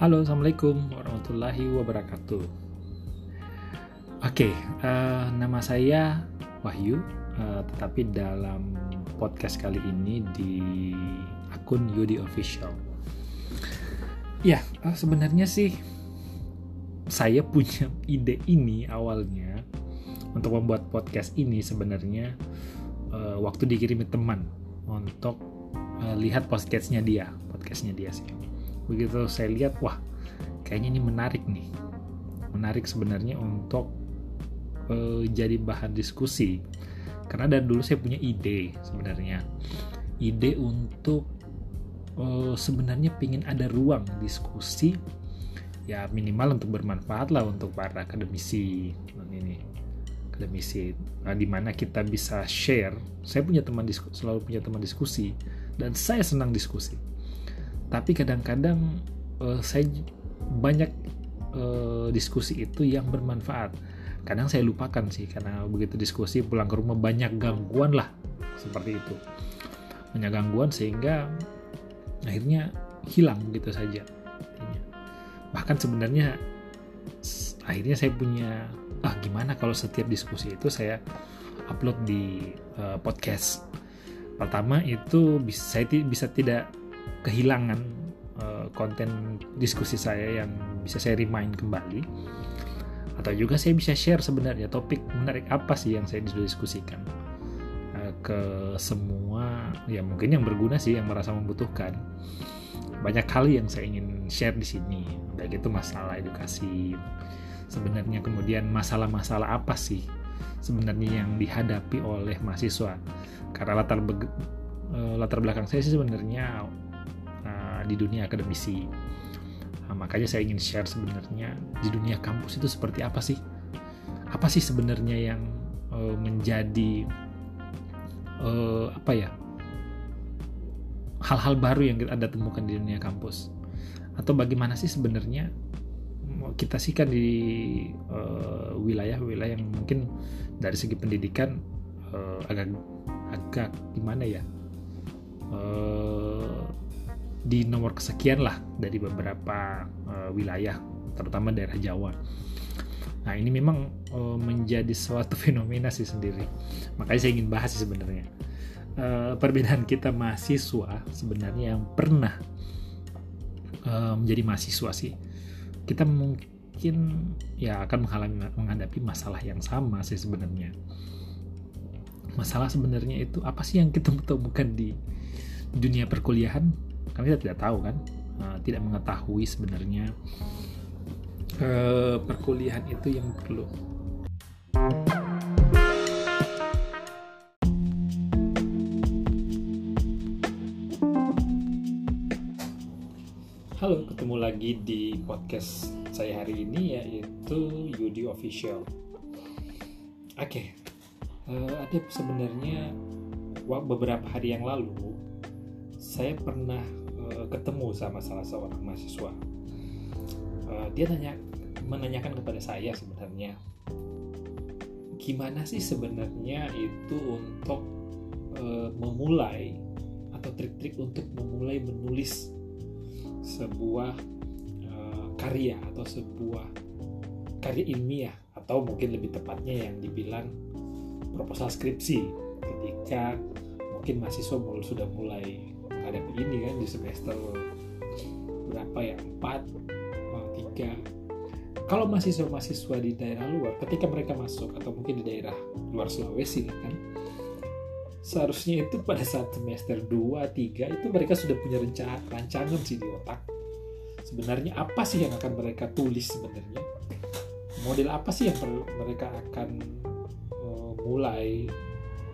Halo, assalamualaikum warahmatullahi wabarakatuh. Oke, uh, nama saya Wahyu, uh, tetapi dalam podcast kali ini di akun Yudi Official. Ya, uh, sebenarnya sih saya punya ide ini awalnya untuk membuat podcast ini sebenarnya uh, waktu dikirimi teman untuk uh, lihat podcastnya dia, podcastnya dia sih begitu saya lihat wah kayaknya ini menarik nih. Menarik sebenarnya untuk uh, jadi bahan diskusi. Karena dari dulu saya punya ide sebenarnya. Ide untuk uh, sebenarnya ingin ada ruang diskusi ya minimal untuk bermanfaat lah untuk para akademisi ini. Akademisi nah, di mana kita bisa share. Saya punya teman diskusi, selalu punya teman diskusi dan saya senang diskusi tapi kadang-kadang uh, saya banyak uh, diskusi itu yang bermanfaat. Kadang saya lupakan sih karena begitu diskusi pulang ke rumah banyak gangguan lah seperti itu. Banyak gangguan sehingga akhirnya hilang gitu saja bahkan sebenarnya akhirnya saya punya ah gimana kalau setiap diskusi itu saya upload di uh, podcast? Pertama itu bisa saya bisa tidak kehilangan uh, konten diskusi saya yang bisa saya remind kembali. Atau juga saya bisa share sebenarnya topik menarik apa sih yang saya diskusikan uh, ke semua ya mungkin yang berguna sih yang merasa membutuhkan. Banyak hal yang saya ingin share di sini baik itu masalah edukasi sebenarnya kemudian masalah-masalah apa sih sebenarnya yang dihadapi oleh mahasiswa. Karena latar eh, latar belakang saya sih sebenarnya di dunia akademisi. Nah, makanya saya ingin share sebenarnya di dunia kampus itu seperti apa sih? Apa sih sebenarnya yang uh, menjadi uh, apa ya? Hal-hal baru yang kita ada temukan di dunia kampus. Atau bagaimana sih sebenarnya kita sih kan di wilayah-wilayah uh, yang mungkin dari segi pendidikan uh, agak agak gimana ya? Di nomor kesekian lah dari beberapa uh, wilayah terutama daerah Jawa. Nah ini memang uh, menjadi suatu fenomena sih sendiri. Makanya saya ingin bahas sih sebenarnya uh, perbedaan kita mahasiswa sebenarnya yang pernah uh, menjadi mahasiswa sih kita mungkin ya akan menghadapi masalah yang sama sih sebenarnya. Masalah sebenarnya itu apa sih yang kita temukan di dunia perkuliahan kami kita tidak tahu kan uh, tidak mengetahui sebenarnya uh, perkuliahan itu yang perlu Halo, ketemu lagi di podcast saya hari ini yaitu Yudi Official. Oke, okay. uh, eh, ada sebenarnya beberapa hari yang lalu saya pernah uh, ketemu sama salah seorang mahasiswa. Uh, dia tanya menanyakan kepada saya sebenarnya gimana sih sebenarnya itu untuk uh, memulai atau trik-trik untuk memulai menulis sebuah uh, karya atau sebuah karya ilmiah atau mungkin lebih tepatnya yang dibilang proposal skripsi ketika mungkin mahasiswa sudah mulai menghadapi ini kan di semester berapa ya? Empat oh, tiga. Kalau mahasiswa-mahasiswa di daerah luar ketika mereka masuk atau mungkin di daerah luar Sulawesi kan seharusnya itu pada saat semester 2 3 itu mereka sudah punya rencana rancangan sih di otak. Sebenarnya apa sih yang akan mereka tulis sebenarnya? Model apa sih yang mereka akan uh, mulai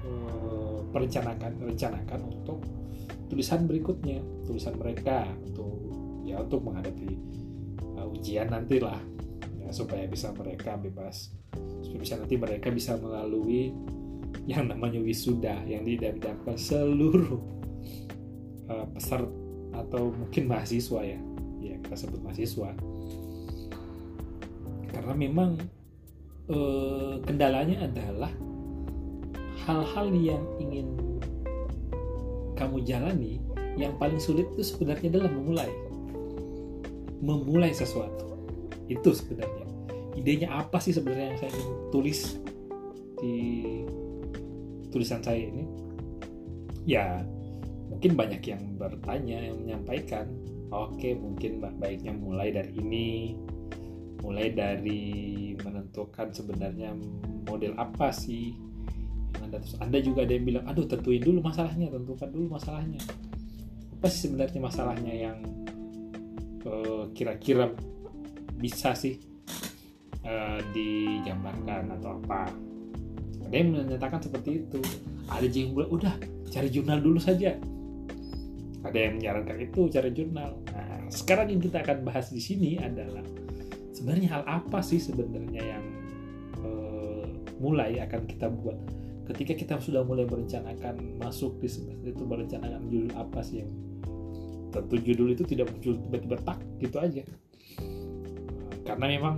uh, perencanakan rencanakan untuk tulisan berikutnya tulisan mereka untuk ya untuk menghadapi uh, ujian nanti lah ya, supaya bisa mereka bebas. Supaya bisa nanti mereka bisa melalui yang namanya wisuda yang didapatkan seluruh uh, peserta atau mungkin mahasiswa ya ya kita sebut mahasiswa. Karena memang uh, kendalanya adalah hal-hal yang ingin kamu jalani yang paling sulit itu sebenarnya adalah memulai. Memulai sesuatu. Itu sebenarnya. Idenya apa sih sebenarnya yang saya ingin tulis di tulisan saya ini? Ya mungkin banyak yang bertanya yang menyampaikan. Oke mungkin baiknya mulai dari ini. Mulai dari menentukan sebenarnya model apa sih anda terus anda juga ada yang bilang aduh tentuin dulu masalahnya tentukan dulu masalahnya. Apa sih sebenarnya masalahnya yang uh, kira-kira bisa sih uh, digambarkan atau apa? Ada yang menyatakan seperti itu. Ada yang bilang udah cari jurnal dulu saja. Ada yang menyarankan itu cari jurnal. Nah sekarang yang kita akan bahas di sini adalah sebenarnya hal apa sih sebenarnya yang uh, mulai akan kita buat ketika kita sudah mulai merencanakan masuk di semester itu merencanakan judul apa sih yang tentu judul itu tidak muncul tiba-tiba tak gitu aja. Karena memang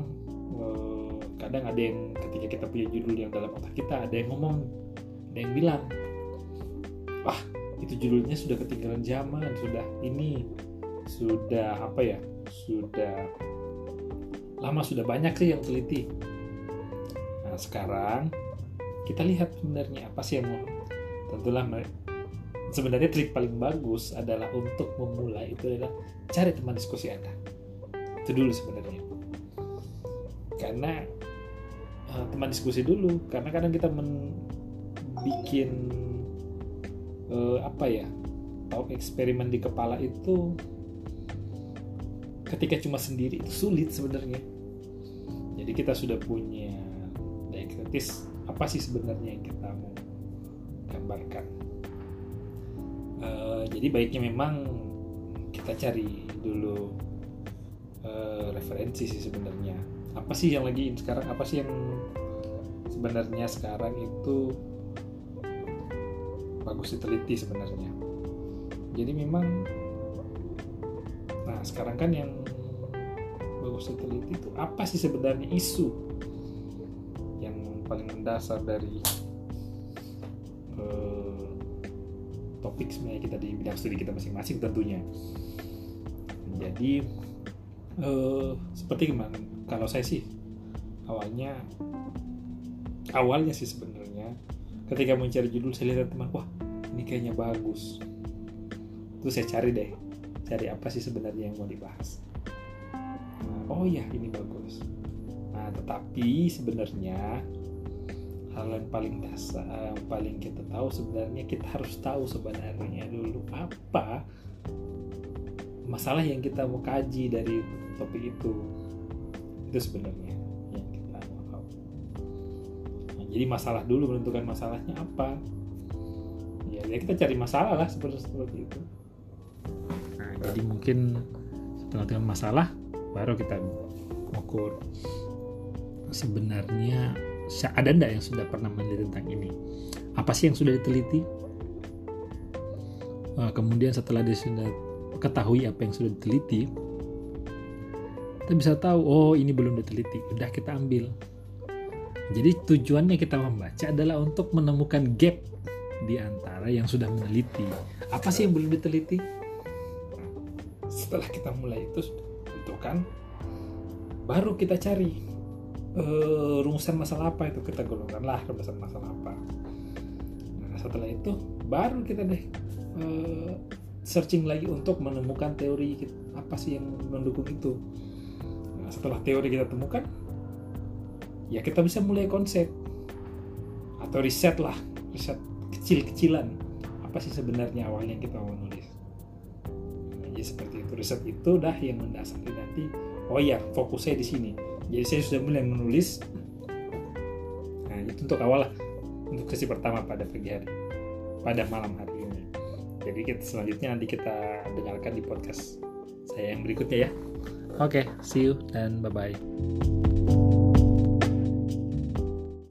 eh, kadang ada yang ketika kita punya judul yang dalam otak kita ada yang ngomong ada yang bilang wah itu judulnya sudah ketinggalan zaman sudah ini sudah apa ya sudah lama sudah banyak sih yang teliti. Nah sekarang kita lihat sebenarnya apa sih yang mau tentulah sebenarnya trik paling bagus adalah untuk memulai itu adalah cari teman diskusi Anda. Itu dulu sebenarnya. Karena uh, teman diskusi dulu, karena kadang kita men bikin uh, apa ya? tahu eksperimen di kepala itu ketika cuma sendiri itu sulit sebenarnya. Jadi kita sudah punya daya kritis apa sih sebenarnya yang kita mau gambarkan? Uh, jadi baiknya memang kita cari dulu uh, referensi sih sebenarnya. Apa sih yang lagi sekarang apa sih yang sebenarnya sekarang itu bagus diteliti sebenarnya. Jadi memang nah sekarang kan yang bagus diteliti itu apa sih sebenarnya isu paling mendasar dari topik sebenarnya kita di bidang studi kita masing-masing tentunya. Jadi eh, seperti gimana kalau saya sih awalnya awalnya sih sebenarnya ketika mencari judul saya lihat teman wah ini kayaknya bagus. Terus saya cari deh cari apa sih sebenarnya yang mau dibahas. Nah, oh ya ini bagus nah tetapi sebenarnya hal yang paling dasar yang paling kita tahu sebenarnya kita harus tahu sebenarnya dulu apa masalah yang kita mau kaji dari topik itu. Itu sebenarnya yang kita mau tahu. Nah, jadi masalah dulu menentukan masalahnya apa? Ya, ya kita cari masalah lah seperti seperti itu. Nah, jadi mungkin setelah dengan masalah baru kita ukur sebenarnya ada enggak yang sudah pernah meneliti tentang ini? Apa sih yang sudah diteliti? Uh, kemudian setelah dia sudah ketahui apa yang sudah diteliti kita bisa tahu oh ini belum diteliti udah kita ambil. Jadi tujuannya kita membaca adalah untuk menemukan gap di antara yang sudah meneliti. Apa sih yang belum diteliti? Setelah kita mulai itu tentukan baru kita cari uh, rumusan masalah apa itu? Kita golongkan lah rumusan masalah apa. Nah setelah itu baru kita deh uh, searching lagi untuk menemukan teori apa sih yang mendukung itu. Nah setelah teori kita temukan ya kita bisa mulai konsep atau riset lah riset kecil-kecilan. Apa sih sebenarnya awalnya kita mau nulis? Nah, jadi seperti itu. Riset itu dah yang mendasari nanti oh ya fokusnya di sini jadi saya sudah mulai menulis. Nah itu untuk awal lah. Untuk sesi pertama pada pagi hari. Pada malam hari ini. Jadi kita selanjutnya nanti kita dengarkan di podcast saya yang berikutnya ya. Oke okay, see you dan bye bye